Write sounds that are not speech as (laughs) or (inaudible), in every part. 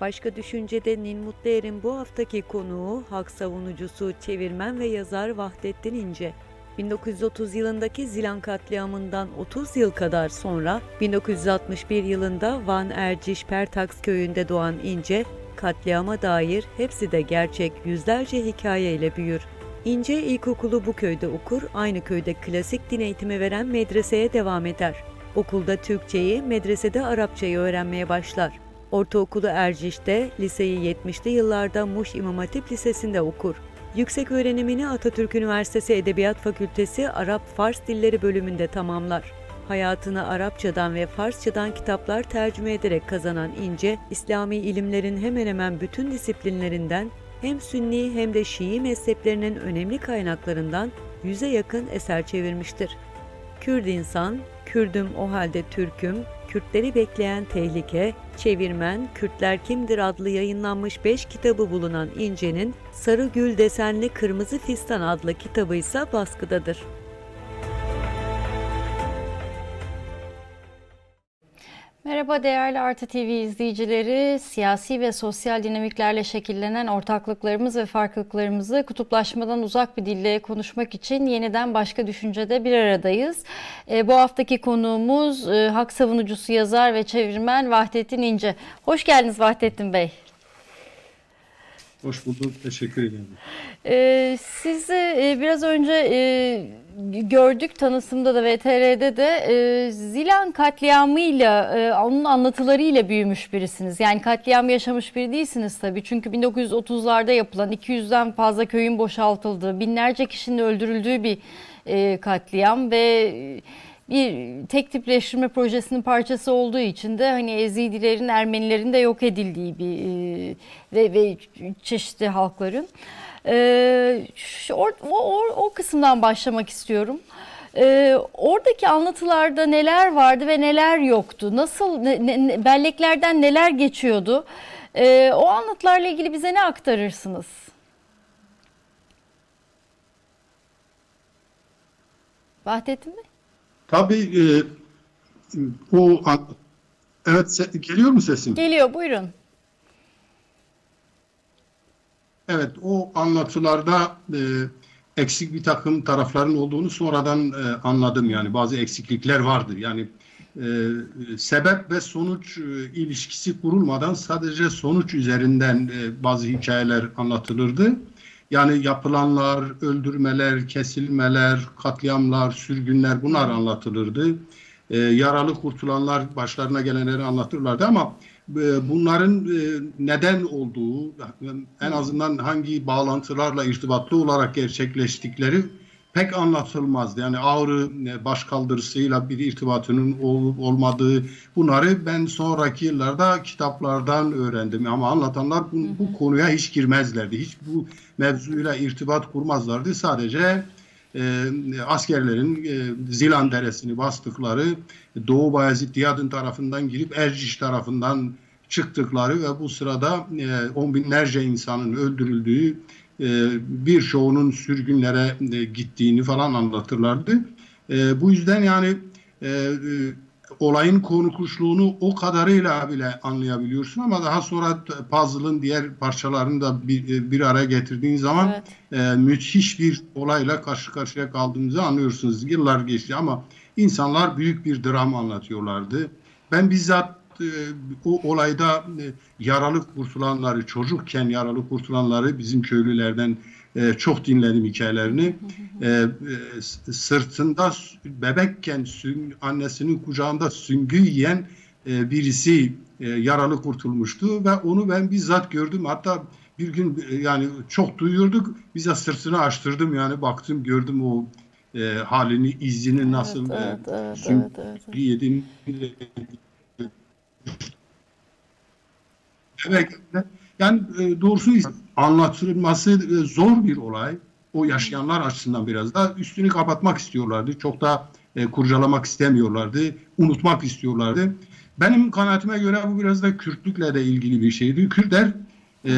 Başka Düşünce'de Nin Mutluer'in bu haftaki konuğu hak savunucusu, çevirmen ve yazar Vahdettin İnce. 1930 yılındaki Zilan katliamından 30 yıl kadar sonra 1961 yılında Van Erciş Pertaks köyünde doğan İnce, katliama dair hepsi de gerçek yüzlerce hikayeyle büyür. İnce ilkokulu bu köyde okur, aynı köyde klasik din eğitimi veren medreseye devam eder. Okulda Türkçeyi, medresede Arapçayı öğrenmeye başlar. Ortaokulu Erciş'te, liseyi 70'li yıllarda Muş İmam Hatip Lisesi'nde okur. Yüksek öğrenimini Atatürk Üniversitesi Edebiyat Fakültesi Arap-Fars Dilleri bölümünde tamamlar. Hayatını Arapçadan ve Farsçadan kitaplar tercüme ederek kazanan İnce, İslami ilimlerin hemen hemen bütün disiplinlerinden hem Sünni hem de Şii mezheplerinin önemli kaynaklarından yüze yakın eser çevirmiştir. Kürt insan, Kürdüm o halde Türküm, Kürtleri bekleyen tehlike, çevirmen, Kürtler kimdir adlı yayınlanmış 5 kitabı bulunan İnce'nin Sarı Gül desenli Kırmızı Fistan adlı kitabı ise baskıdadır. Merhaba değerli Artı TV izleyicileri. Siyasi ve sosyal dinamiklerle şekillenen ortaklıklarımız ve farklılıklarımızı kutuplaşmadan uzak bir dille konuşmak için yeniden başka düşüncede bir aradayız. E, bu haftaki konuğumuz e, hak savunucusu, yazar ve çevirmen Vahdettin İnce. Hoş geldiniz Vahdettin Bey. Hoş bulduk. Teşekkür ederim. Ee, sizi e, biraz önce e, gördük tanısımda da VTR'de de e, Zilan katliamıyla e, onun anlatılarıyla büyümüş birisiniz. Yani katliam yaşamış biri değilsiniz tabii. Çünkü 1930'larda yapılan 200'den fazla köyün boşaltıldığı, binlerce kişinin öldürüldüğü bir e, katliam ve bir tek tipleştirme projesinin parçası olduğu için de hani Ezidilerin, Ermenilerin de yok edildiği bir e, ve, ve çeşitli halkların. E, şu, o, o, o kısımdan başlamak istiyorum. E, oradaki anlatılarda neler vardı ve neler yoktu? Nasıl ne, ne, belleklerden neler geçiyordu? E, o anlatılarla ilgili bize ne aktarırsınız? Vahdettin Bey? Tabii e, o evet geliyor mu sesim? Geliyor buyurun. Evet o anlatılarda e, eksik bir takım tarafların olduğunu sonradan e, anladım yani bazı eksiklikler vardı yani e, sebep ve sonuç e, ilişkisi kurulmadan sadece sonuç üzerinden e, bazı hikayeler anlatılırdı. Yani yapılanlar, öldürmeler, kesilmeler, katliamlar, sürgünler bunlar anlatılırdı. E, yaralı kurtulanlar başlarına gelenleri anlatırlardı ama bunların e, neden olduğu, en azından hangi bağlantılarla irtibatlı olarak gerçekleştikleri pek anlatılmazdı. Yani Ağrı e, başkaldırısıyla bir irtibatının olup olmadığı bunları ben sonraki yıllarda kitaplardan öğrendim. Ama anlatanlar bu, bu konuya hiç girmezlerdi. Hiç bu mevzuyla irtibat kurmazlardı. Sadece e, askerlerin e, Zilan Deresi'ni bastıkları Doğu Bayezid Diyadın tarafından girip Erciş tarafından çıktıkları ve bu sırada e, on binlerce insanın öldürüldüğü e, birçoğunun sürgünlere e, gittiğini falan anlatırlardı. E, bu yüzden yani olayın konukuşluğunu o kadarıyla bile anlayabiliyorsun ama daha sonra puzzle'ın diğer parçalarını da bir, bir araya getirdiğin zaman evet. müthiş bir olayla karşı karşıya kaldığımızı anlıyorsunuz. Yıllar geçti ama insanlar büyük bir dram anlatıyorlardı. Ben bizzat e, o olayda e, yaralı kurtulanları, çocukken yaralı kurtulanları bizim köylülerden e, çok dinledim hikayelerini. Sırtında bebekken annesinin kucağında süngü yiyen birisi yaralı kurtulmuştu ve onu ben bizzat gördüm. Hatta bir gün yani çok duyuyorduk. Bize sırtını açtırdım yani baktım gördüm o e, halini, izini nasıl evet, evet, e, evet, evet, evet. yediğini (laughs) Evet. Yani e, doğrusu anlatılması e, zor bir olay. O yaşayanlar açısından biraz da üstünü kapatmak istiyorlardı. Çok da e, kurcalamak istemiyorlardı. Unutmak istiyorlardı. Benim kanaatime göre bu biraz da Kürtlükle de ilgili bir şeydi. Kürtler e,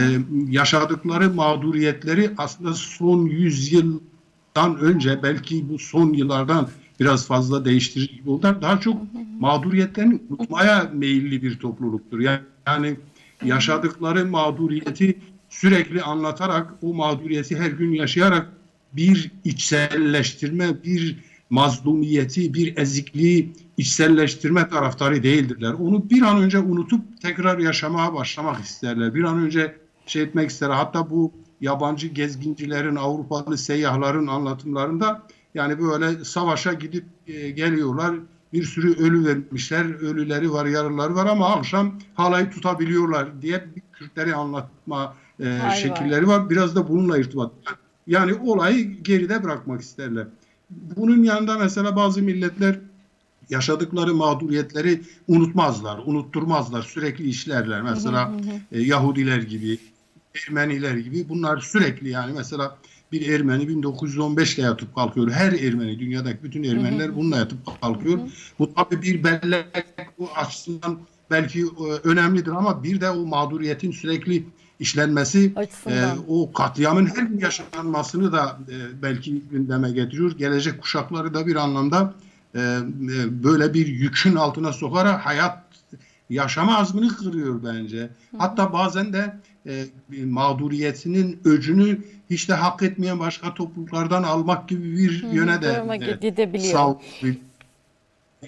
yaşadıkları mağduriyetleri aslında son yüzyıldan önce belki bu son yıllardan biraz fazla değiştirici oldular. Daha çok mağduriyetlerini unutmaya meyilli bir topluluktur. Yani, yani yaşadıkları mağduriyeti sürekli anlatarak o mağduriyeti her gün yaşayarak bir içselleştirme, bir mazlumiyeti, bir ezikliği içselleştirme taraftarı değildirler. Onu bir an önce unutup tekrar yaşamaya başlamak isterler. Bir an önce şey etmek isterler. Hatta bu yabancı gezgincilerin, Avrupalı seyyahların anlatımlarında yani böyle savaşa gidip e, geliyorlar. Bir sürü ölü vermişler. Ölüleri var, yaralıları var ama akşam halayı tutabiliyorlar diye bir Kürtleri anlatma e, şekilleri var. Biraz da bununla irtibat. Yani olayı geride bırakmak isterler. Bunun yanında mesela bazı milletler yaşadıkları mağduriyetleri unutmazlar, unutturmazlar, sürekli işlerler. Mesela E, Yahudiler gibi, Ermeniler gibi bunlar sürekli yani mesela bir Ermeni 1915'te yatıp kalkıyor. Her Ermeni, dünyadaki bütün Ermeniler bununla yatıp kalkıyor. Bu tabii bir bellek bu açısından belki e, önemlidir ama bir de o mağduriyetin sürekli işlenmesi e, o katliamın her gün yaşanmasını da e, belki gündeme getiriyor. Gelecek kuşakları da bir anlamda e, e, böyle bir yükün altına sokarak hayat yaşama azmini kırıyor bence. Hatta bazen de e, mağduriyetinin öcünü hiç de hak etmeyen başka topluluklardan almak gibi bir yöne de e, gidebiliyor.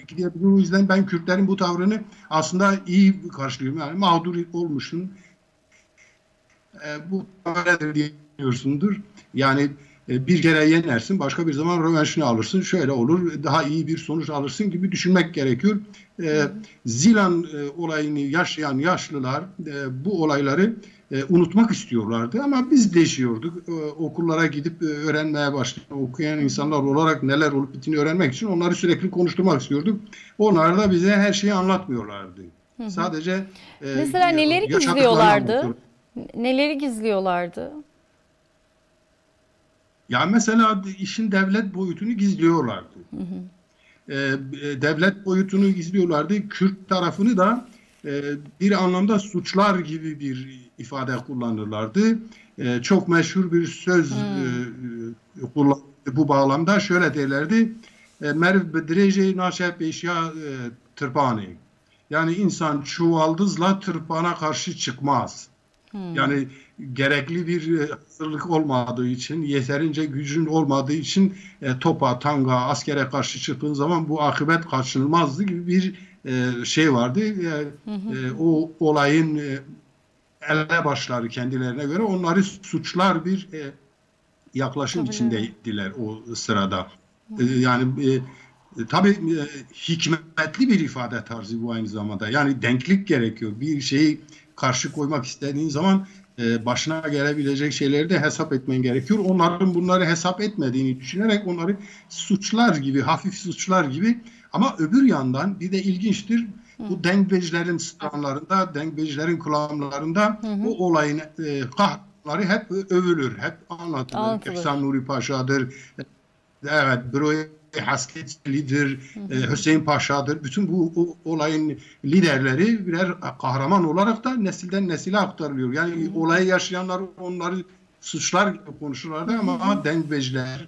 gidebiliyor. O yüzden ben Kürtlerin bu tavrını aslında iyi karşılıyorum. Yani mağdur olmuşsun. E, bu böyledir diyorsundur. Yani e, bir kere yenersin, başka bir zaman rövanşını alırsın, şöyle olur, daha iyi bir sonuç alırsın gibi düşünmek gerekiyor. E, Zilan e, olayını yaşayan yaşlılar e, bu olayları e, unutmak istiyorlardı ama biz değişiyorduk. E, okullara gidip e, öğrenmeye başladık. Okuyan insanlar olarak neler olup bittiğini öğrenmek için onları sürekli konuşturmak istiyorduk. Onlar da bize her şeyi anlatmıyorlardı. Hı hı. Sadece e, Mesela neleri gizliyorlardı? Neleri gizliyorlardı? Ya mesela işin devlet boyutunu gizliyorlardı. Hı hı. Ee, devlet boyutunu gizliyorlardı. Kürt tarafını da e, bir anlamda suçlar gibi bir ifade kullanırlardı. E, çok meşhur bir söz hmm. e, kullanırdı bu bağlamda. Şöyle derlerdi. E, Merv bedrece naşep eşya e, tırpani. Yani insan çuvaldızla tırpana karşı çıkmaz. Hmm. Yani gerekli bir e, hazırlık olmadığı için, yeterince gücün olmadığı için e, topa, tanga, askere karşı çıktığın zaman bu akıbet kaçınılmazdı gibi bir e, şey vardı. E, hı hı. E, o olayın e, elebaşları kendilerine göre onları suçlar bir e, yaklaşım Tabii içindeydiler o sırada. E, yani e, tabii e, hikmetli bir ifade tarzı bu aynı zamanda. Yani denklik gerekiyor. Bir şeyi karşı koymak istediğin zaman e, başına gelebilecek şeyleri de hesap etmen gerekiyor. Onların bunları hesap etmediğini düşünerek onları suçlar gibi, hafif suçlar gibi ama öbür yandan bir de ilginçtir. Bu dengbecilerin stranlarında, dengbecilerin kulağımlarında bu olayın e, kahları hep övülür, hep anlatılır. Efsan Nuri Paşa'dır, evet, Broye Hasketli'dir, e, Hüseyin Paşa'dır. Bütün bu o, olayın liderleri birer kahraman olarak da nesilden nesile aktarılıyor. Yani hı olayı yaşayanlar onları suçlar konuşurlardı ama dengbeciler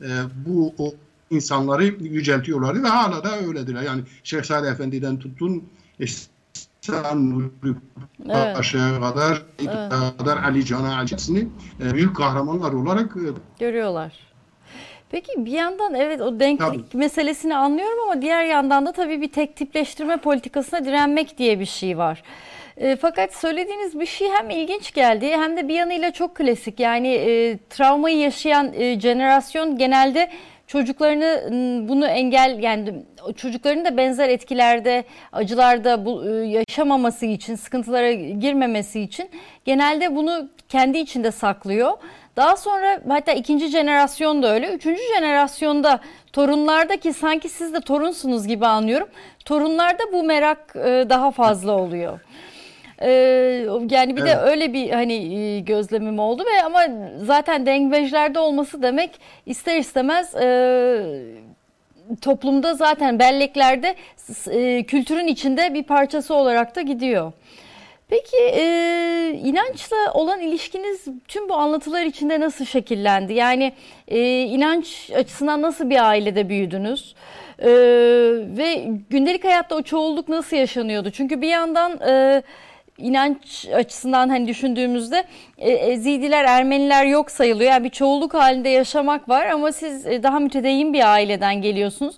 e, bu o insanları yüceltiyorlardı ve hala da öyledir. Yani Şehzade Efendi'den tutun İhsan Nuri Paşa'ya evet. kadar, evet. kadar Ali Can'a acısını e, büyük kahramanlar olarak e, görüyorlar. Peki bir yandan evet o denklik tabii. meselesini anlıyorum ama diğer yandan da tabii bir tek tipleştirme politikasına direnmek diye bir şey var. E, fakat söylediğiniz bir şey hem ilginç geldi hem de bir yanıyla çok klasik. Yani e, travmayı yaşayan e, jenerasyon genelde çocuklarını bunu engel yani çocukların da benzer etkilerde acılarda bu, yaşamaması için sıkıntılara girmemesi için genelde bunu kendi içinde saklıyor. Daha sonra hatta ikinci jenerasyon da öyle. Üçüncü jenerasyonda torunlarda ki sanki siz de torunsunuz gibi anlıyorum. Torunlarda bu merak daha fazla oluyor. Ee, yani bir evet. de öyle bir hani e, gözlemim oldu ve ama zaten dengbejlerde olması demek ister istemez e, toplumda zaten belleklerde e, kültürün içinde bir parçası olarak da gidiyor. Peki e, inançla olan ilişkiniz tüm bu anlatılar içinde nasıl şekillendi? Yani e, inanç açısından nasıl bir ailede büyüdünüz? E, ve gündelik hayatta o çoğulluk nasıl yaşanıyordu? Çünkü bir yandan... E, inanç açısından hani düşündüğümüzde e, Ezidiler, Ermeniler yok sayılıyor. Yani bir çoğunluk halinde yaşamak var ama siz e, daha mütedeyyin bir aileden geliyorsunuz.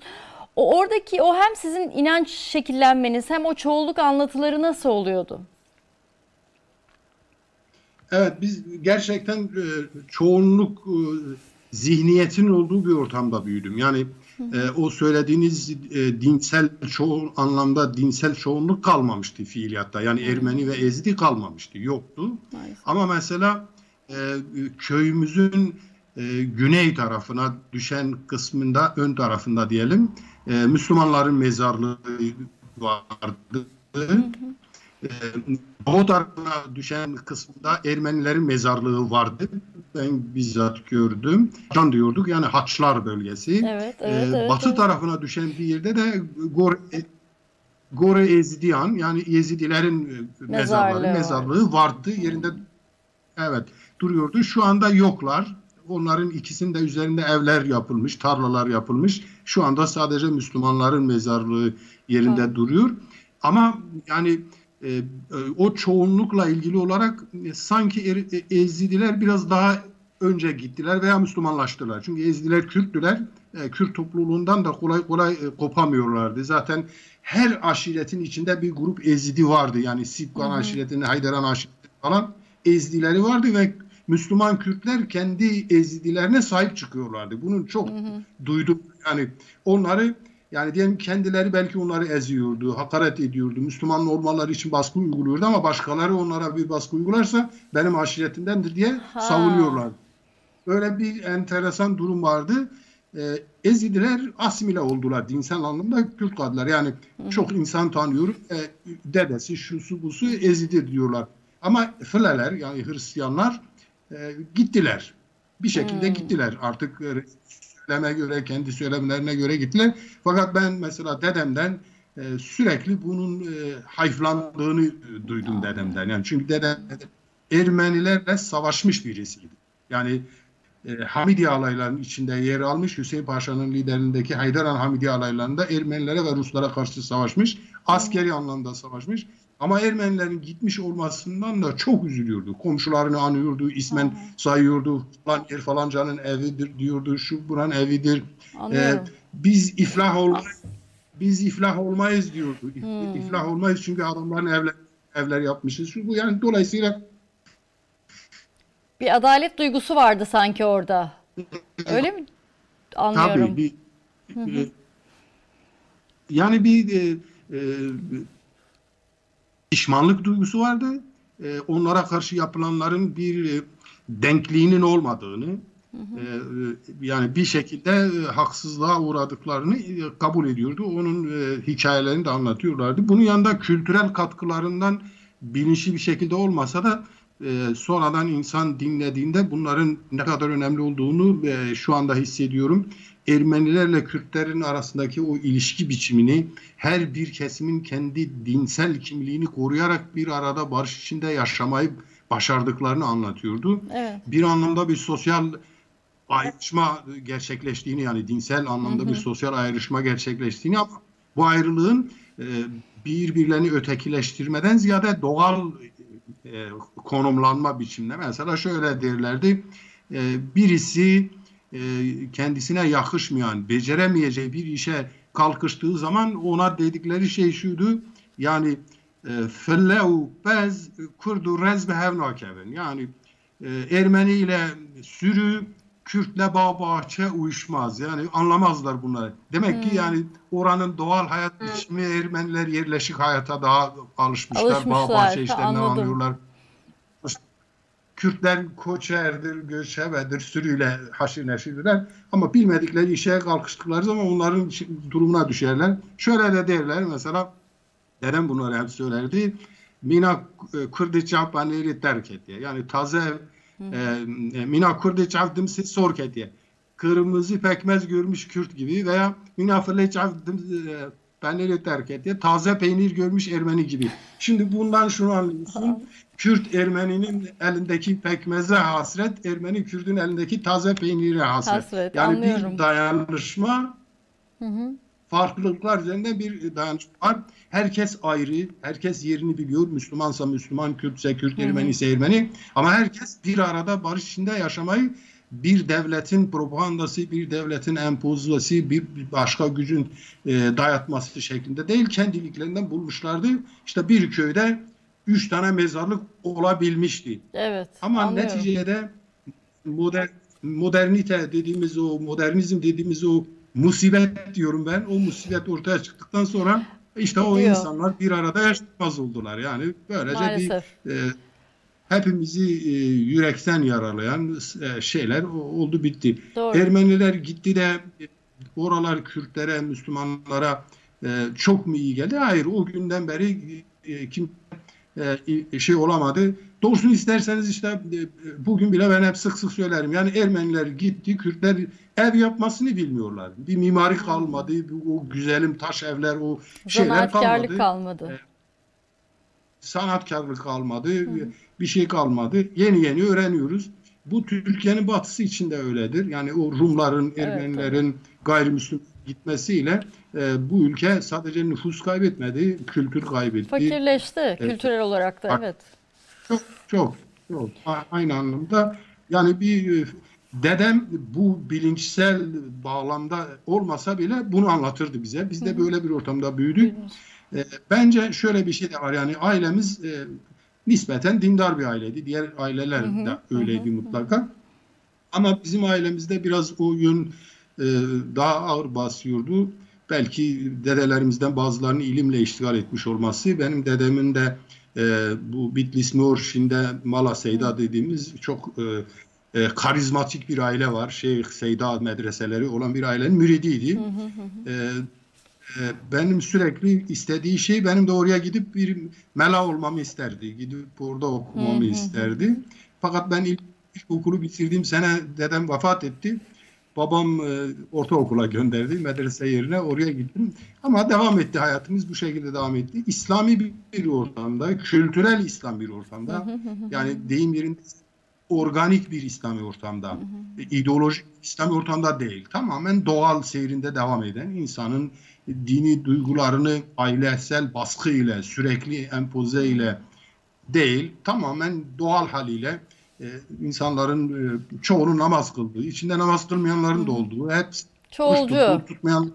O oradaki o hem sizin inanç şekillenmeniz hem o çoğunluk anlatıları nasıl oluyordu? Evet biz gerçekten e, çoğunluk e, zihniyetin olduğu bir ortamda büyüdüm. Yani e, o söylediğiniz e, dinsel çoğu anlamda dinsel çoğunluk kalmamıştı fiiliyatta. Yani Ermeni ve Ezdi kalmamıştı, yoktu. Maalesef. Ama mesela e, köyümüzün e, güney tarafına düşen kısmında, ön tarafında diyelim, e, Müslümanların mezarlığı vardı. E, Doğu tarafına düşen kısmında Ermenilerin mezarlığı vardı. Ben bizzat gördüm. Can diyorduk yani Haçlar bölgesi. Evet, evet, Ee, evet, batı evet. tarafına düşen bir yerde de Gore, Gore Ezidiyan yani Yezidilerin e, mezarları, Mezarlığı mezarlığı vardı. Yerinde evet duruyordu. Şu anda yoklar. Onların ikisinin de üzerinde evler yapılmış, tarlalar yapılmış. Şu anda sadece Müslümanların mezarlığı yerinde duruyor. Ama yani e, e, o çoğunlukla ilgili olarak e, sanki Er- e, Ezidiler biraz daha önce gittiler veya Müslümanlaştılar. Çünkü Ezidiler Kürttüler. E, Kürt topluluğundan da kolay kolay e, kopamıyorlardı. Zaten her aşiretin içinde bir grup Ezidi vardı. Yani Sipkan aşiretinin, Haydaran aşireti falan Ezidileri vardı ve Müslüman Kürtler kendi Ezidilerine sahip çıkıyorlardı. Bunun çok duydum. Yani onları yani diyelim kendileri belki onları eziyordu, hakaret ediyordu. Müslüman olmaları için baskı uyguluyordu ama başkaları onlara bir baskı uygularsa benim aşiretimdendir diye Ha. savunuyorlar. Böyle bir enteresan durum vardı. Ee, Ezidiler asimile oldular dinsel anlamda Kürt kaldılar. Yani çok insan tanıyorum. Ee, dedesi, şusu, busu Ezidi diyorlar. Ama Fileler yani Hristiyanlar e, gittiler. Bir şekilde gittiler. Artık e, söyleme göre, kendi söylemlerine göre gittiler. Fakat ben mesela dedemden e, sürekli bunun e, hayflandığını duydum dedemden. Yani çünkü dedem Ermenilerle savaşmış birisiydi. Yani e, Hamidi alaylarının içinde yer almış Hüseyin Paşa'nın liderliğindeki Haydaran Hamidi alaylarında Ermenilere ve Ruslara karşı savaşmış. Askeri anlamda savaşmış. Ama Ermenilerin gitmiş olmasından da çok üzülüyordu. Komşularını anıyordu, ismen sayıyordu. Falan yer falancanın evidir diyordu, şu buranın evidir. Anlıyorum. Ee, biz iflah olmayız. Biz iflah olmayız diyordu. İf- İflah olmayız çünkü adamların evler evler yapmışız. Şu bu yani dolayısıyla Bir adalet duygusu vardı sanki orada. Öyle mi? Anlıyorum. Tabii bir e, yani bir e, e, pişmanlık duygusu vardı. E, onlara karşı yapılanların bir e, denkliğinin olmadığını e, e, yani bir şekilde e, haksızlığa uğradıklarını kabul ediyordu. Onun hikayelerini de anlatıyorlardı. Bunun yanında kültürel katkılarından bilinçli bir şekilde olmasa da sonradan insan dinlediğinde bunların ne kadar önemli olduğunu şu anda hissediyorum. Ermenilerle Kürtlerin arasındaki o ilişki biçimini her bir kesimin kendi dinsel kimliğini koruyarak bir arada barış içinde yaşamayı başardıklarını anlatıyordu. Evet. Bir anlamda bir sosyal ayrışma gerçekleştiğini yani dinsel anlamda bir sosyal ayrışma gerçekleştiğini ama bu ayrılığın e, birbirlerini ötekileştirmeden ziyade doğal e, konumlanma biçiminde mesela şöyle derlerdi e, birisi e, kendisine yakışmayan beceremeyeceği bir işe kalkıştığı zaman ona dedikleri şey şuydu yani fellev bez kurdu rezbe hevnakevin yani e, Ermeni ile sürü Kürtle bağ bahçe uyuşmaz. Yani anlamazlar bunları. Demek ki yani oranın doğal hayat biçimi Ermeniler yerleşik hayata daha alışmışlar. Alışmışlar, Bağ bahçe işlerinden anladım. anlıyorlar. Kürtler koçerdir, göçebedir, sürüyle haşir neşirdiler. Ama bilmedikleri işe kalkıştıkları zaman onların durumuna düşerler. Şöyle de derler mesela, dedem bunları hep söylerdi. Mina Kürdiçah baneri terk et diye. Yani taze e, Mina Kürdiçah dimsi sork et diye. Kırmızı pekmez görmüş Kürt gibi veya Mina Fırleçah baneri terk et diye. Taze peynir görmüş Ermeni gibi. Şimdi bundan şunu anlıyorsun. Kürt Ermeninin elindeki pekmeze hasret, Ermeni Kürt'ün elindeki taze peynire hasret. Hasret, yani anlıyorum. bir dayanışma Hı hı. farklılıklar üzerinde bir dayanışma var. Herkes ayrı, herkes yerini biliyor. Müslümansa Müslüman, Kürtse Kürt, Ermeni ise Ermeni. Ama herkes bir arada barış içinde yaşamayı bir devletin propagandası, bir devletin empozasyonu, bir başka gücün e, dayatması şeklinde değil, kendiliklerinden bulmuşlardı. İşte bir köyde üç tane mezarlık olabilmişti. Evet. Ama anlıyorum. neticede moder, modernite dediğimiz o, modernizm dediğimiz o musibet diyorum ben. O musibet ortaya çıktıktan sonra işte o Gidiyor. insanlar bir arada yaşamaz oldular. Yani böylece Maalesef. bir e, hepimizi e, yürekten yaralayan e, şeyler oldu bitti. Doğru. Ermeniler gitti de e, oralar Kürtlere, Müslümanlara e, çok mu iyi geldi? Hayır. O günden beri e, kim e, şey olamadı. Doğrusunu isterseniz işte e, bugün bile ben hep sık sık söylerim. Yani Ermeniler gitti, Kürtler ev yapmasını bilmiyorlar. Bir mimari kalmadı, bir o güzelim taş evler, o şeyler kalmadı. kalmadı. Sanatkarlık kalmadı, bir şey kalmadı. Yeni yeni öğreniyoruz. Bu Türkiye'nin batısı için de öyledir. Yani o Rumların, Evet, Ermenilerin gayrimüslim gitmesiyle e, bu ülke sadece nüfus kaybetmedi, kültür kaybetti. Fakirleşti kültürel olarak da evet. Çok çok çok aynı anlamda yani bir e, dedem bu bilinçsel bağlamda olmasa bile bunu anlatırdı bize. Biz de böyle bir ortamda büyüdük. E, Bence şöyle bir şey de var yani ailemiz e, nispeten dindar bir aileydi. Diğer aileler de öyleydi mutlaka. Ama bizim ailemizde biraz o yön e, daha ağır basıyordu. Belki dedelerimizden bazılarını ilimle iştigal etmiş olması. Benim dedemin de e, bu Bitlis Norşin'de Mala Seyda dediğimiz çok e, e, karizmatik bir aile var. Şeyh Seyda medreseleri olan bir ailenin müridiydi. E, e, benim sürekli istediği şey benim de oraya gidip bir mela olmamı isterdi. Gidip orada okumamı isterdi. Fakat ben ilk okulu bitirdiğim sene dedem vefat etti. Babam e, ortaokula gönderdi medrese yerine oraya gittim. Ama devam etti hayatımız bu şekilde devam etti. İslami bir, bir ortamda, kültürel İslam bir ortamda. yani deyim yerinde organik bir İslami ortamda. İdeolojik İslami ortamda değil. Tamamen doğal seyrinde devam eden insanın dini duygularını ailesel baskı ile, sürekli empoze ile değil, tamamen doğal haliyle e, insanların e, çoğunun namaz kıldığı, içinde namaz kılmayanların da olduğu, hep Çoğulcu. tutmayan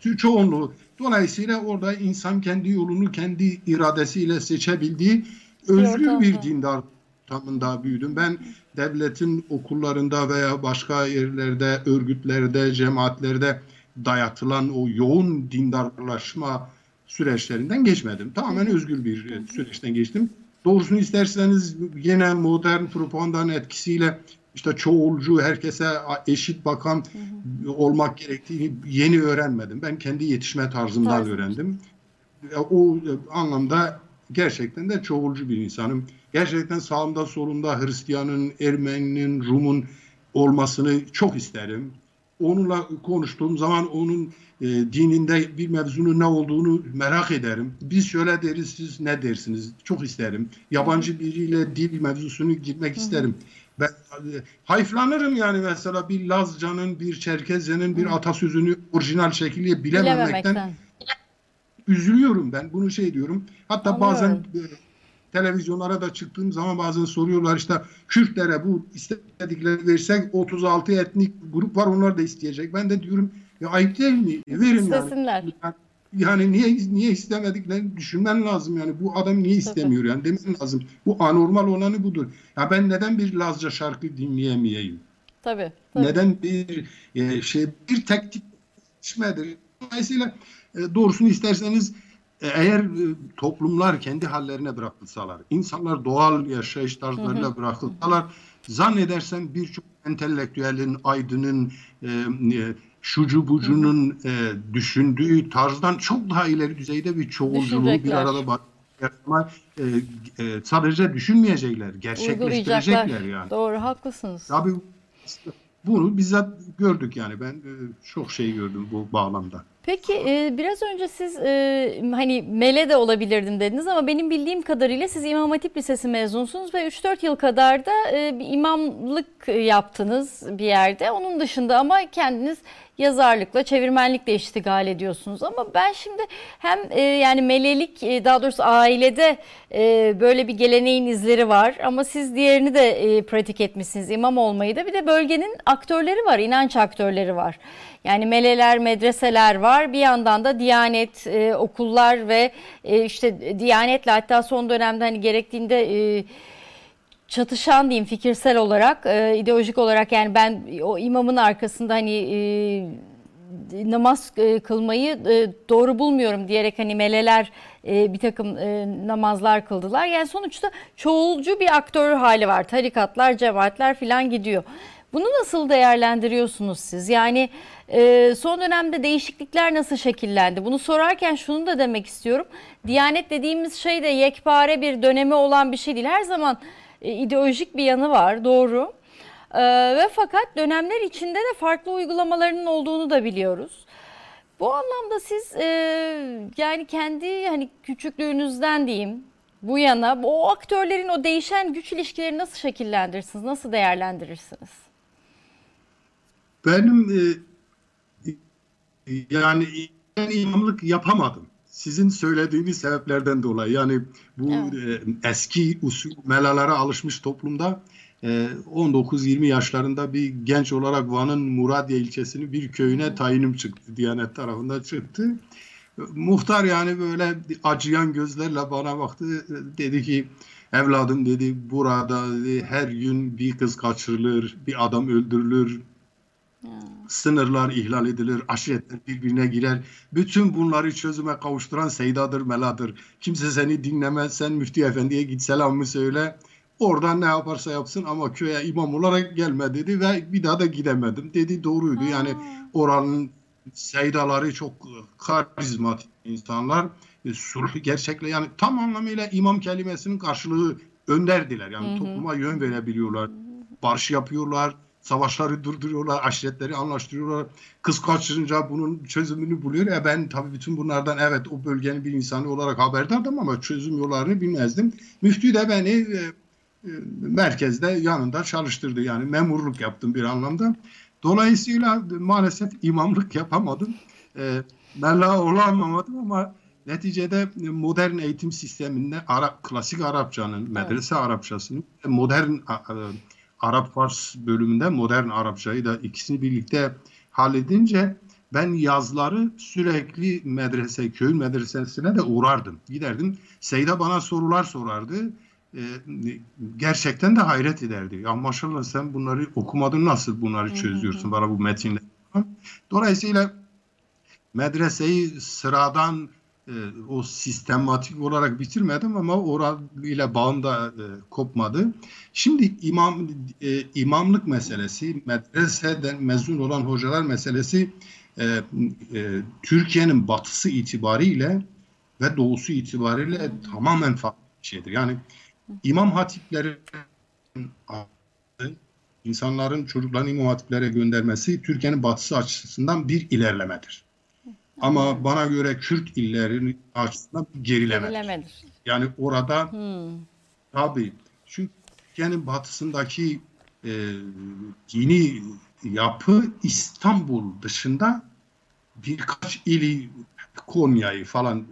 ço- çoğunluğu. Dolayısıyla orada insan kendi yolunu kendi iradesiyle seçebildiği özgür bir dindar ortamında büyüdüm. Ben devletin okullarında veya başka yerlerde, örgütlerde, cemaatlerde dayatılan o yoğun dindarlaşma süreçlerinden geçmedim. Tamamen özgür bir süreçten geçtim. Doğrusunu isterseniz yine modern propagandanın etkisiyle işte çoğulcu, herkese eşit bakan olmak gerektiğini yeni öğrenmedim. Ben kendi yetişme tarzımdan Tarzınız. öğrendim. E, O e, anlamda gerçekten de çoğulcu bir insanım. Gerçekten sağımda solumda Hristiyanın, Ermeninin, Rum'un olmasını çok isterim. Onunla konuştuğum zaman onun e, dininde bir mevzunun ne olduğunu merak ederim. Biz şöyle deriz, siz ne dersiniz? Çok isterim. Yabancı biriyle dil mevzusunu girmek isterim. Ben e, hayıflanırım yani mesela bir Lazca'nın, bir Çerkezce'nin bir atasözünü orijinal şekilde bilememekten Bilememekten. üzülüyorum ben. Bunu şey diyorum. Hatta Anlıyorum. bazen e, televizyonlara da çıktığım zaman bazen soruyorlar işte Kürtlere bu istedikleri versek 36 etnik grup var onlar da isteyecek. Ben de diyorum ya ayıp değil mi? Verin İstesinler. yani. Yani niye niye istemediklerini düşünmen lazım yani bu adam niye istemiyor yani demen lazım. Bu anormal olanı budur. Ya ben neden bir Lazca şarkı dinleyemeyeyim? Tabii. tabii. Neden bir e, şey bir tek tip yetişmedir. Dolayısıyla e, doğrusunu isterseniz eğer e, toplumlar kendi hallerine bırakılsalar, insanlar doğal yaşayış tarzlarıyla bırakılsalar, zannedersem birçok entelektüelin, aydının, e, e, şucu bucunun e, düşündüğü tarzdan çok daha ileri düzeyde bir çoğulculuğu bir arada bak- yapma, e, e, sadece düşünmeyecekler, gerçekleştirecekler yani. Doğru haklısınız. Tabii bunu bizzat gördük yani ben e, çok şey gördüm bu bağlamda. Peki e, biraz önce siz e, hani mele de olabilirdim dediniz ama benim bildiğim kadarıyla siz İmam Hatip Lisesi mezunsunuz ve 3-4 yıl kadar da e, bir imamlık yaptınız bir yerde. Onun dışında ama kendiniz yazarlıkla, çevirmenlikle iştigal ediyorsunuz. Ama ben şimdi hem e, yani melelik e, daha doğrusu ailede e, böyle bir geleneğin izleri var ama siz diğerini de e, pratik etmişsiniz imam olmayı da bir de bölgenin aktörleri var, inanç aktörleri var. Yani meleler, medreseler var. Bir yandan da Diyanet, e, okullar ve e, işte Diyanetle hatta son dönemde hani gerektiğinde e, çatışan diyeyim fikirsel olarak, e, ideolojik olarak yani ben o imamın arkasında hani e, namaz e, kılmayı e, doğru bulmuyorum diyerek hani meleler e, bir takım e, namazlar kıldılar. Yani sonuçta çoğulcu bir aktör hali var. Tarikatlar, cemaatler filan gidiyor. Bunu nasıl değerlendiriyorsunuz siz? Yani e, son dönemde değişiklikler nasıl şekillendi? Bunu sorarken şunu da demek istiyorum. Diyanet dediğimiz şey de yekpare bir dönemi olan bir şey değil. Her zaman e, ideolojik bir yanı var, doğru. E, ve fakat dönemler içinde de farklı uygulamalarının olduğunu da biliyoruz. Bu anlamda siz e, yani kendi hani küçüklüğünüzden diyeyim bu yana o aktörlerin o değişen güç ilişkileri nasıl şekillendirirsiniz, nasıl değerlendirirsiniz? Benim e, yani ben imamlık yapamadım. Sizin söylediğiniz sebeplerden dolayı yani bu Evet. e, eski usul melalara alışmış toplumda e, 19-20 yaşlarında bir genç olarak Van'ın Muradiye ilçesinin bir köyüne tayinim çıktı. Diyanet tarafından çıktı. Muhtar yani böyle acıyan gözlerle bana baktı. Dedi ki evladım dedi burada dedi, her gün bir kız kaçırılır, bir adam öldürülür, sınırlar ihlal edilir, aşiretler birbirine girer. Bütün bunları çözüme kavuşturan Seydadır, Meladır. Kimse seni dinlemez, sen Müftü Efendi'ye git selamımı söyle. Oradan ne yaparsa yapsın ama köye imam olarak gelme dedi ve bir daha da gidemedim. Dedi doğruydu. Yani oranın Seydaları çok karizmatik insanlar. E, Sulh gerçekle yani tam anlamıyla imam kelimesinin karşılığı önderdiler. Yani topluma yön verebiliyorlar. Barış yapıyorlar. Savaşları durduruyorlar, aşiretleri anlaştırıyorlar. Kız kaçırınca bunun çözümünü buluyor. E ben tabii bütün bunlardan evet o bölgenin bir insanı olarak haberdardım ama çözüm yollarını bilmezdim. Müftü de beni e, e, merkezde yanında çalıştırdı. Yani memurluk yaptım bir anlamda. Dolayısıyla maalesef imamlık yapamadım. E, Mella olamadım ama neticede modern eğitim sisteminde Arap, klasik Arapçanın, medrese Arapçasının modern a- Arap Fars bölümünde modern Arapçayı da ikisini birlikte halledince ben yazları sürekli medrese, köy medresesine de uğrardım. Giderdim. Seyda bana sorular sorardı. Ee, gerçekten de hayret ederdi. Ya maşallah sen bunları okumadın nasıl bunları çözüyorsun bana bu metinle. Dolayısıyla medreseyi sıradan e, o sistematik olarak bitirmedim ama orayla bağım da e, kopmadı. Şimdi imam e, imamlık meselesi, medreseden mezun olan hocalar meselesi e, e, Türkiye'nin batısı itibariyle ve doğusu itibariyle tamamen farklı bir şeydir. Yani imam hatipleri insanların çocuklarını imam hatiplere göndermesi Türkiye'nin batısı açısından bir ilerlemedir. Ama bana göre Kürt illerinin açısından bir gerilemedir. Gerilemedir. Yani orada Hmm. tabii çünkü Türkiye'nin batısındaki e, dini yapı İstanbul dışında birkaç ili Konya'yı falan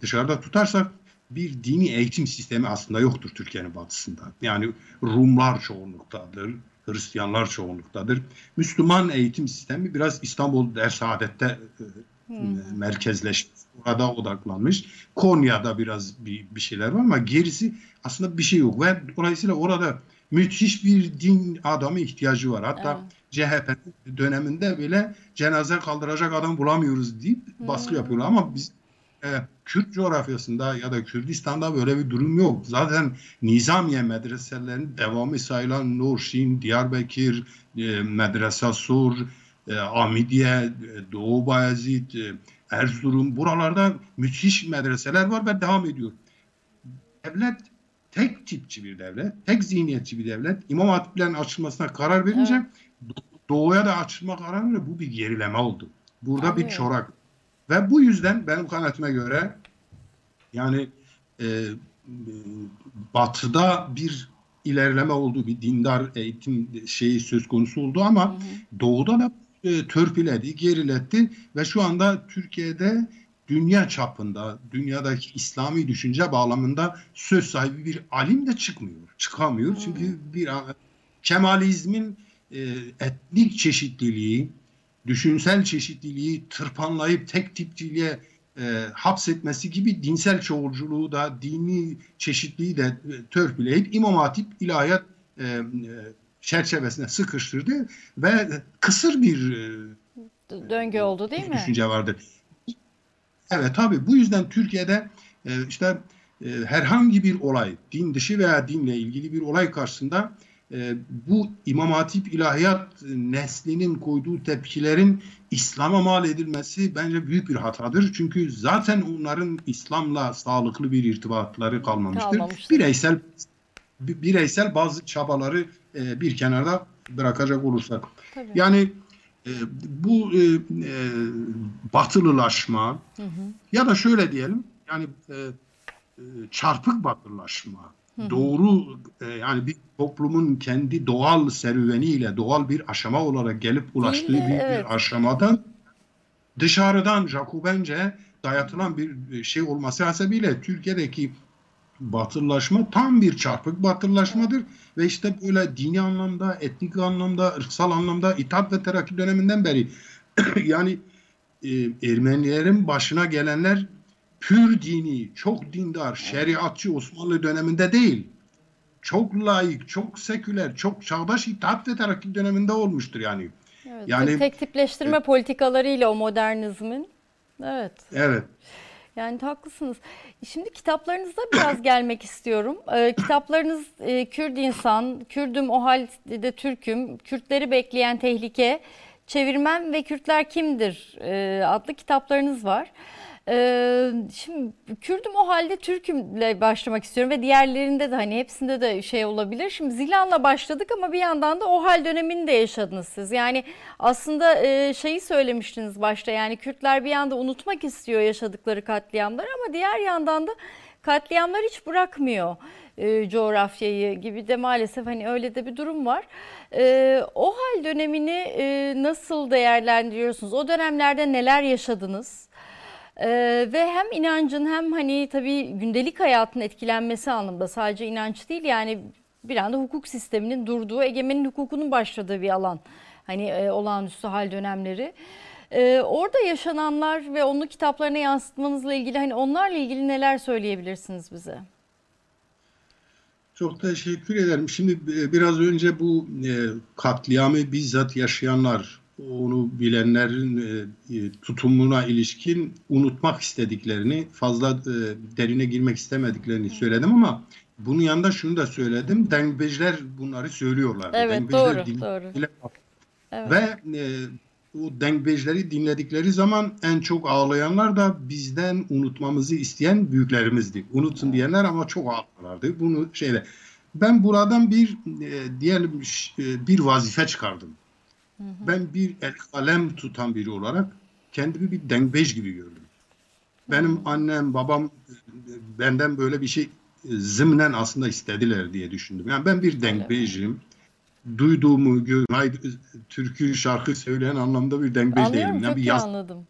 dışarıda tutarsak bir dini eğitim sistemi aslında yoktur Türkiye'nin batısında. Yani Rumlar çoğunluktadır, Hristiyanlar çoğunluktadır. Müslüman eğitim sistemi biraz İstanbul Dersaadet'te e, merkezleşmiş. Orada odaklanmış. Konya'da biraz bir, bir şeyler var ama gerisi aslında bir şey yok. Ve dolayısıyla orada müthiş bir din adamı ihtiyacı var. Hatta CHP döneminde bile cenaze kaldıracak adam bulamıyoruz deyip baskı yapıyorlar. Ama biz e, Kürt coğrafyasında ya da Kürdistan'da böyle bir durum yok. Zaten Nizamiye medreselerinin devamı sayılan Nurşin, Diyarbakır, e, Medrese Sur, e, Amidiye, e, Doğu Bayezid, e, Erzurum buralarda müthiş medreseler var ve devam ediyor. Devlet tek tipçi bir devlet, tek zihniyetçi bir devlet. İmam hatiplerin açılmasına karar verince doğuya da açılma kararı veriyor. Bu bir gerileme oldu. Burada bir Anlıyorum. çorak. Ve bu yüzden benim kanaatime göre yani e, e, batıda bir ilerleme oldu, bir dindar eğitim şeyi söz konusu oldu ama doğuda da e, törpüledi, geriletti ve şu anda Türkiye'de dünya çapında, dünyadaki İslami düşünce bağlamında söz sahibi bir alim de çıkmıyor, çıkamıyor. Çünkü bir Kemalizmin e, etnik çeşitliliği, düşünsel çeşitliliği tırpanlayıp tek tipçiliğe e, hapsetmesi gibi dinsel çoğulculuğu da dini çeşitliliği de e, törpüleyip İmam Hatip ilahiyat e, e, çerçevesine sıkıştırdı ve kısır bir e, Döngü oldu değil mi? düşünce vardır. Evet tabii bu yüzden Türkiye'de e, işte e, herhangi bir olay, din dışı veya dinle ilgili bir olay karşısında e, bu İmam Hatip ilahiyat neslinin koyduğu tepkilerin İslam'a mal edilmesi bence büyük bir hatadır. Çünkü zaten onların İslam'la sağlıklı bir irtibatları kalmamıştır. Kalmamıştır. Bireysel bi- bireysel bazı çabaları e, bir kenarda bırakacak olursak. Tabii. Yani e, bu e, e, batılılaşma ya da şöyle diyelim yani e, e, çarpık batılılaşma doğru e, yani bir toplumun kendi doğal serüveniyle doğal bir aşama olarak gelip ulaştığı Değil de, büyük evet. bir aşamadan dışarıdan Jacobence dayatılan bir şey olması hasebiyle Türkiye'deki batılılaşma tam bir çarpık batılılaşmadır ve işte böyle dini anlamda, etnik anlamda, ırksal anlamda İttihat ve Terakki döneminden beri (clears throat) yani e, Ermenilerin başına gelenler pür dini, çok dindar, şeriatçı Osmanlı döneminde değil. Çok laik, çok seküler, çok çağdaş İttihat ve Terakki döneminde olmuştur yani. Evet, Yani- tek tipleştirme politikalarıyla o modernizmin. Evet. Evet. Yani haklısınız. Şimdi kitaplarınıza biraz (coughs) gelmek istiyorum. Ee, kitaplarınız e, Kürt insan, Kürdüm o halde Türküm, Kürtleri bekleyen tehlike, Çevirmen ve Kürtler kimdir e, adlı kitaplarınız var. Ee, şimdi Kürdüm o halde Türkümle başlamak istiyorum ve diğerlerinde de hani hepsinde de şey olabilir. Şimdi Zilan'la başladık ama bir yandan da o hal dönemini de yaşadınız siz. Yani aslında e, şeyi söylemiştiniz başta yani Kürtler bir yanda unutmak istiyor yaşadıkları katliamları ama diğer yandan da katliamlar hiç bırakmıyor e, coğrafyayı gibi de maalesef hani öyle de bir durum var. E, o hal dönemini e, nasıl değerlendiriyorsunuz? O dönemlerde neler yaşadınız? Ee, ve hem inancın hem hani tabii gündelik hayatın etkilenmesi anlamında sadece inanç değil yani bir anda hukuk sisteminin durduğu, egemenin hukukunun başladığı bir alan. Hani e, olağanüstü hal dönemleri. Ee, orada yaşananlar ve onu kitaplarına yansıtmanızla ilgili hani onlarla ilgili neler söyleyebilirsiniz bize? Çok teşekkür ederim. Şimdi e, biraz önce bu e, katliamı bizzat yaşayanlar, onu bilenlerin e, e, tutumuna ilişkin unutmak istediklerini, fazla e, derine girmek istemediklerini söyledim ama bunun yanında şunu da söyledim. Dengbejler bunları söylüyorlar. Evet Dengbejler doğru doğru. Evet. Ve e, o dengbejleri dinledikleri zaman en çok ağlayanlar da bizden unutmamızı isteyen büyüklerimizdi. Unutun diyenler ama çok ağlarlardı. Bunu şeyle. Ben buradan bir e, diyelim e, bir vazife çıkardım. Ben bir el kalem tutan biri olarak kendimi bir dengbej gibi gördüm. Benim annem, babam e, benden böyle bir şey e, zımnen aslında istediler diye düşündüm. Yani ben bir dengbejim. Duyduğumu, hay- türkü, şarkı söyleyen anlamda bir dengbej Anlıyorum değilim. Yani çok bir yaz- anladım.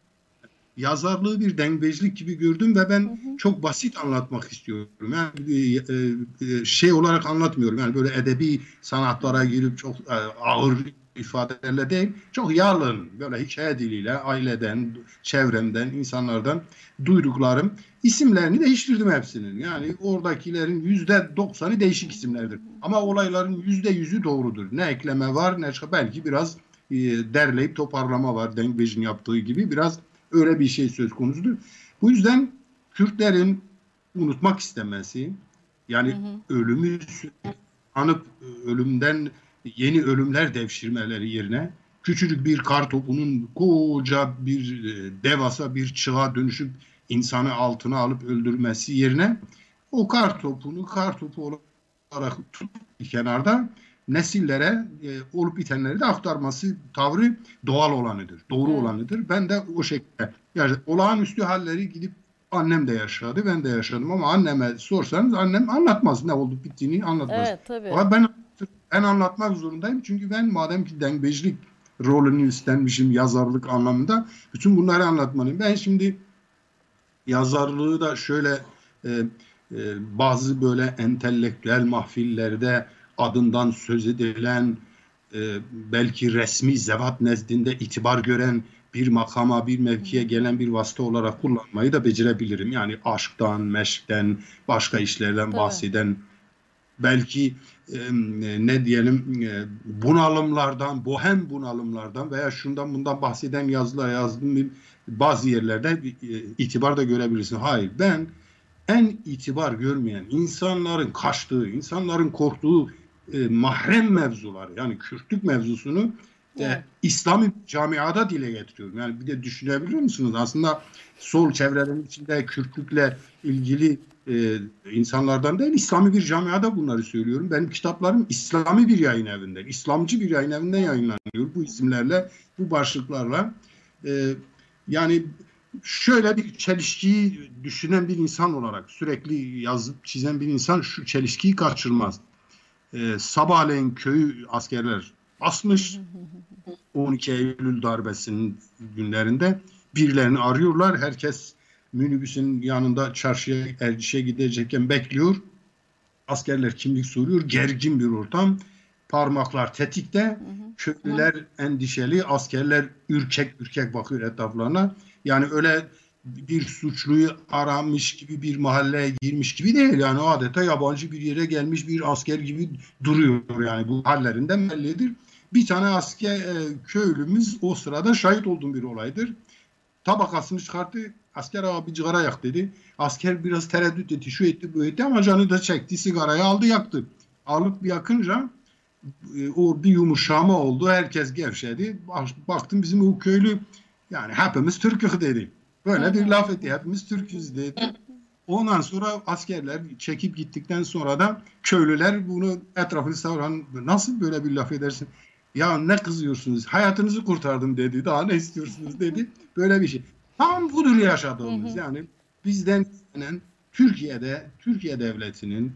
yazarlığı bir dengbejlik gibi gördüm ve ben çok basit anlatmak istiyorum. Yani e, e, şey olarak anlatmıyorum. Yani böyle edebi sanatlara girip çok e, ağır ifadelerle değil, çok yalın, böyle hikaye diliyle aileden, çevremden, insanlardan duyduklarım isimlerini değiştirdim hepsinin. Yani oradakilerin yüzde doksanı değişik isimlerdir. Ama olayların yüzde yüzü doğrudur. Ne ekleme var ne belki biraz e, derleyip toparlama var. Dengbej'in yaptığı gibi biraz öyle bir şey söz konusudur. Bu yüzden Kürtlerin unutmak istemesi yani ölümü sürekli anıp e, ölümden yeni ölümler devşirmeleri yerine küçücük bir kar topunun koca bir e, devasa bir çığa dönüşüp insanı altına alıp öldürmesi yerine o kar topunu kar topu olarak tut bir kenarda nesillere e, olup bitenleri de aktarması tavrı doğal olanıdır, doğru olanıdır. Ben de o şekilde yani olağanüstü halleri gidip annem de yaşadı, ben de yaşadım ama anneme sorsanız annem anlatmaz ne oldu bittiğini anlatmaz. Evet tabii. Ama ben ben anlatmak zorundayım çünkü ben madem ki dengbejlik rolünü üstlenmişim yazarlık anlamında. Bütün bunları anlatmalıyım. Ben şimdi yazarlığı da şöyle e, e, bazı böyle entelektüel mahfillerde adından söz edilen e, belki resmi zevat nezdinde itibar gören bir makama, bir mevkiye gelen bir vasıta olarak kullanmayı da becerebilirim. Yani aşktan, meşkten, başka işlerden Tabii. bahseden belki ne diyelim e, bunalımlardan, bohem bunalımlardan veya şundan bundan bahseden yazılar yazdım bazı yerlerde e, itibar da görebilirsin. Hayır ben en itibar görmeyen insanların kaçtığı, insanların korktuğu e, mahrem mevzuları yani Kürtlük mevzusunu e. İslami camiada dile getiriyorum. Yani bir de düşünebiliyor musunuz? Aslında sol çevrelerin içinde Kürtlükle ilgili e, insanlardan değil, İslami bir camiada bunları söylüyorum. Benim kitaplarım İslami bir yayın evinden, İslamcı bir yayın evinden yayınlanıyor. Bu isimlerle, bu başlıklarla. E, yani şöyle bir çelişkiyi düşünen bir insan olarak sürekli yazıp çizen bir insan şu çelişkiyi kaçırmaz. E, sabahleyin köyü askerler basmış. 12 Eylül darbesinin günlerinde birilerini arıyorlar. Herkes minibüsün yanında çarşıya Erciş'e gidecekken bekliyor. Askerler kimlik soruyor. Gergin bir ortam. Parmaklar tetikte. Köylüler endişeli. Askerler ürkek ürkek bakıyor etraflarına. Yani öyle bir suçluyu aramış gibi bir mahalleye girmiş gibi değil. Yani adeta yabancı bir yere gelmiş bir asker gibi duruyor. Yani bu hallerinden bellidir. Bir tane asker e, köylümüz o sırada şahit olduğum bir olaydır. Tabakasını çıkarttı. Asker abi bir sigara yak dedi. Asker biraz tereddüt etti, şu etti, bu etti ama canı da çekti. Sigarayı aldı yaktı. Alıp yakınca e, o bir yumuşama oldu. Herkes gevşedi. Bak- Baktım bizim o köylü yani hepimiz Türk'ük dedi. Böyle bir laf etti. Hepimiz Türk'üz dedi. Ondan sonra askerler çekip gittikten sonra da köylüler bunu etrafını savuran nasıl böyle bir laf edersin? Ya ne kızıyorsunuz? Hayatınızı kurtardım dedi. Daha ne istiyorsunuz dedi. Böyle bir şey. Tam budur yaşadığımız. Yani bizden istenen Türkiye'de Türkiye devletinin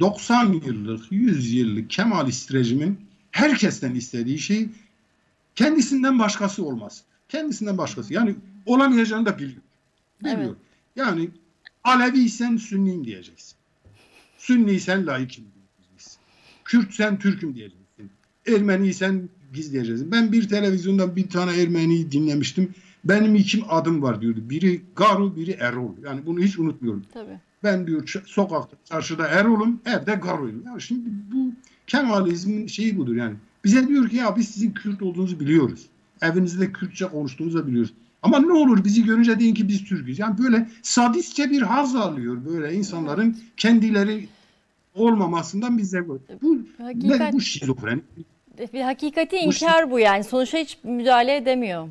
90 yıllık, 100 yıllık Kemalist rejimin herkesten istediği şey kendisinden başkası olmaz. Kendisinden başkası. Yani olamayacağını da biliyor. Biliyor. Evet. Yani Aleviysen Sünniyim diyeceksin. Sünniysen laikim diyeceksin. Kürtsen Türk'üm diyeceksin. Ermeniysen gizleyeceksin. Ben bir televizyonda bir tane Ermeniyi dinlemiştim. Benim iki adım var diyordu. Biri Garu, biri Erol. Yani bunu hiç unutmuyorum. Tabii. Ben diyor sokakta, çarşıda Erol'um, evde Garu'yum. Ya şimdi bu Kemalizmin şeyi budur yani. Bize diyor ki ya biz sizin Kürt olduğunuzu biliyoruz. Evinizde Kürtçe konuştuğunuzu da biliyoruz. Ama ne olur bizi görünce deyin ki biz Türk'üz. Yani böyle sadistçe bir haz alıyor böyle insanların kendileri olmamasından bize bu. Bu, Hakikat- bu şizofreni. Bir hakikati inkar bu yani. Sonuçta hiç müdahale edemiyor.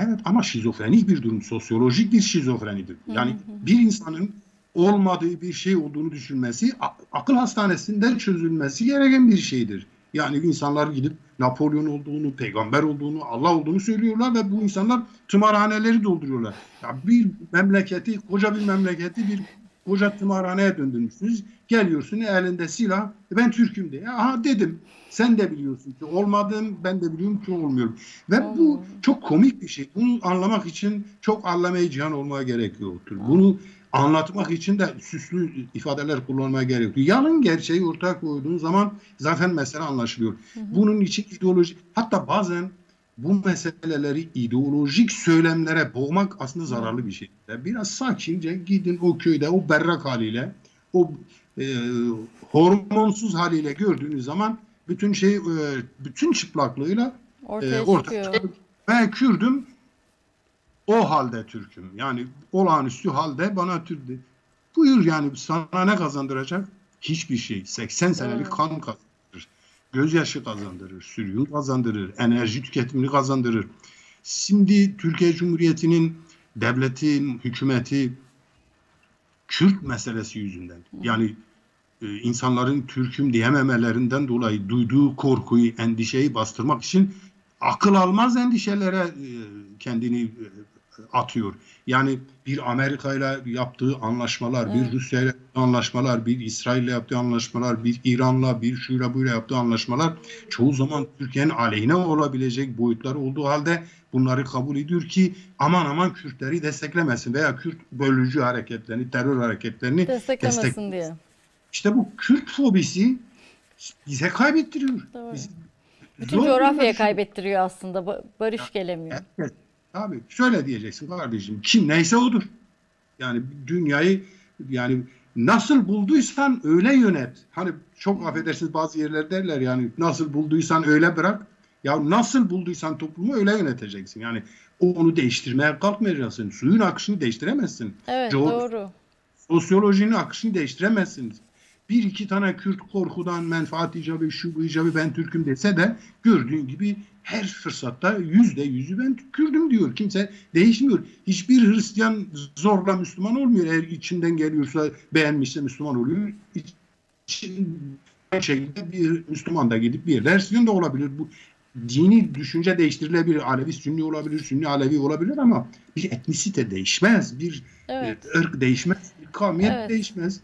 Evet ama şizofrenik bir durum. Sosyolojik bir şizofrenidir. Yani bir insanın olmadığı bir şey olduğunu düşünmesi akıl hastanesinden çözülmesi gereken bir şeydir. Yani insanlar gidip Napolyon olduğunu, peygamber olduğunu, Allah olduğunu söylüyorlar ve bu insanlar tımarhaneleri dolduruyorlar. Ya bir memleketi, koca bir memleketi bir koca tımarhaneye döndürmüşsünüz. Geliyorsun elinde silah. "E Ben Türk'üm diye. Aha dedim. Sen de biliyorsun ki olmadım. Ben de biliyorum ki olmuyorum. Ve bu çok komik bir şey. Bunu anlamak için çok anlamaya cihan olmaya gerek yoktur. Bunu anlatmak için de süslü ifadeler kullanmaya gerek yoktur. Yalın gerçeği ortaya koyduğun zaman zaten mesele anlaşılıyor. Bunun için ideoloji hatta bazen bu meseleleri ideolojik söylemlere boğmak aslında zararlı bir şey. Biraz sakince gidin o köyde o berrak haliyle o e, hormonsuz haliyle gördüğünüz zaman bütün şey e, bütün çıplaklığıyla Ortaya e, ortaya çıkıyor. Ben Kürdüm o halde Türk'üm. Yani olağanüstü halde bana Türk. Buyur yani sana ne kazandıracak? Hiçbir şey. 80 senelik kan kazandırır. Gözyaşı kazandırır. Sürgün kazandırır. Enerji tüketimini kazandırır. Şimdi Türkiye Cumhuriyeti'nin devleti, hükümeti Kürt meselesi yüzünden yani e, insanların Türk'üm diyememelerinden dolayı duyduğu korkuyu, endişeyi bastırmak için akıl almaz endişelere e, kendini e, atıyor. Yani bir Amerika ile yaptığı anlaşmalar, bir Rusya ile anlaşmalar, bir İsrail ile yaptığı anlaşmalar, bir İran'la, bir şuyla böyle yaptığı anlaşmalar çoğu zaman Türkiye'nin aleyhine olabilecek boyutları olduğu halde bunları kabul ediyor ki aman aman Kürtleri desteklemesin veya Kürt bölücü hareketlerini, terör hareketlerini Desteklemesin destek- diye. İşte bu Kürt fobisi bize kaybettiriyor. Doğru. Bizi- Bütün Zor coğrafyaya kaybettiriyor aslında. Ba- Barış gelemiyor. Evet. Abi şöyle diyeceksin kardeşim. Kim neyse odur. Yani dünyayı yani nasıl bulduysan öyle yönet. Hani çok affedersiniz bazı yerler derler yani nasıl bulduysan öyle bırak. Ya nasıl bulduysan toplumu öyle yöneteceksin. Yani onu değiştirmeye kalkmayacaksın. Suyun akışını değiştiremezsin. Evet Coğ- doğru. Sosyolojinin akışını değiştiremezsiniz. Bir iki tane Kürt korkudan menfaat icabı, şu icabı ben Türk'üm dese de gördüğün gibi her fırsatta yüzde yüzü ben Kürdüm diyor. Kimse değişmiyor. Hiçbir Hristiyan zorla Müslüman olmuyor. Eğer içinden geliyorsa beğenmişse Müslüman oluyor. İçin aynı şekilde bir Müslüman da gidip bir yerde Hristiyan da olabilir. Bu dini düşünce değiştirilebilir. Alevi Sünni olabilir, Sünni Alevi olabilir ama bir etnisite değişmez. Bir Evet. e, ırk değişmez, bir kavmiyet Evet. değişmez.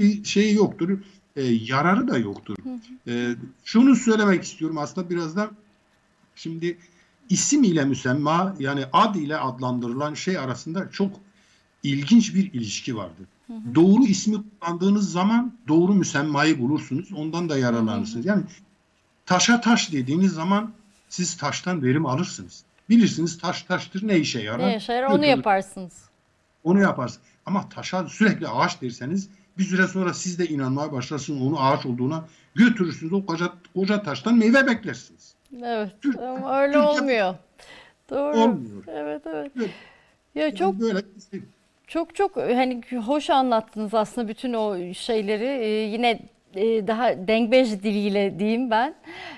Bir şey yoktur, e, yararı da yoktur. E, şunu söylemek istiyorum aslında biraz da şimdi isim ile müsemma yani ad ile adlandırılan şey arasında çok ilginç bir ilişki vardır. Doğru ismi kullandığınız zaman doğru müsemmayı bulursunuz. Ondan da yararlanırsınız. Yani taşa taş dediğiniz zaman siz taştan verim alırsınız. Bilirsiniz taş taştır ne işe yarar? Ne yaşar onu Götürür. yaparsınız. Onu yaparsın. Ama taşa sürekli ağaç derseniz bir süre sonra siz de inanmaya başlarsınız onun ağaç olduğuna götürürsünüz o koca, koca taştan meyve beklersiniz. Evet Türk- ama öyle Türkiye- olmuyor. Doğru. Olmuyor. Evet evet. Evet. Ya çok Böyle. Çok çok hani hoş anlattınız aslında bütün o şeyleri. Ee, yine e, daha dengbej diliyle diyeyim ben.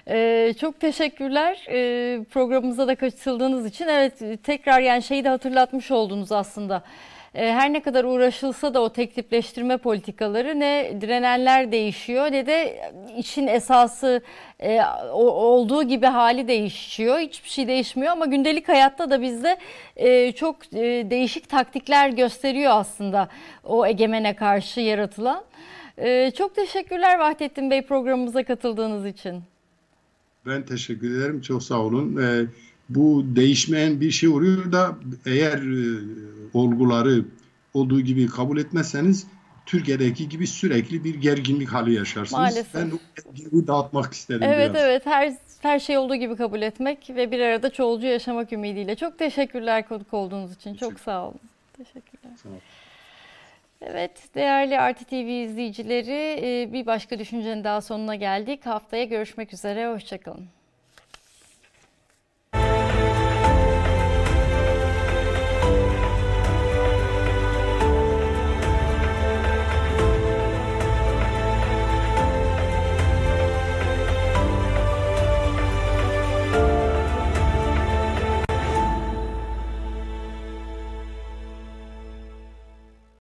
Ee, çok teşekkürler ee, programımıza da katıldığınız için. Evet tekrar yani şeyi de hatırlatmış oldunuz aslında. Ee, her ne kadar uğraşılsa da o tek tipleştirme politikaları ne direnenler değişiyor ne de işin esası e, olduğu gibi hali değişiyor. Hiçbir şey değişmiyor ama gündelik hayatta da bizde e, çok e, değişik taktikler gösteriyor aslında o egemene karşı yaratılan. E, çok teşekkürler Vahdettin Bey programımıza katıldığınız için. Ben teşekkür ederim. Çok sağ olun. Bu değişmeyen bir şey oluyor da eğer e, olguları olduğu gibi kabul etmezseniz Türkiye'deki gibi sürekli bir gerginlik hali yaşarsınız. Maalesef. Ben o gerginliği dağıtmak isterim Evet biraz. evet her her şey olduğu gibi kabul etmek ve bir arada çoğulcu yaşamak ümidiyle. Çok teşekkürler konuk olduğunuz için. Çok sağ olun. Teşekkürler. Sağ olun. Evet değerli Artı TV izleyicileri e, bir başka düşüncenin daha sonuna geldik. Haftaya görüşmek üzere. Hoşçakalın.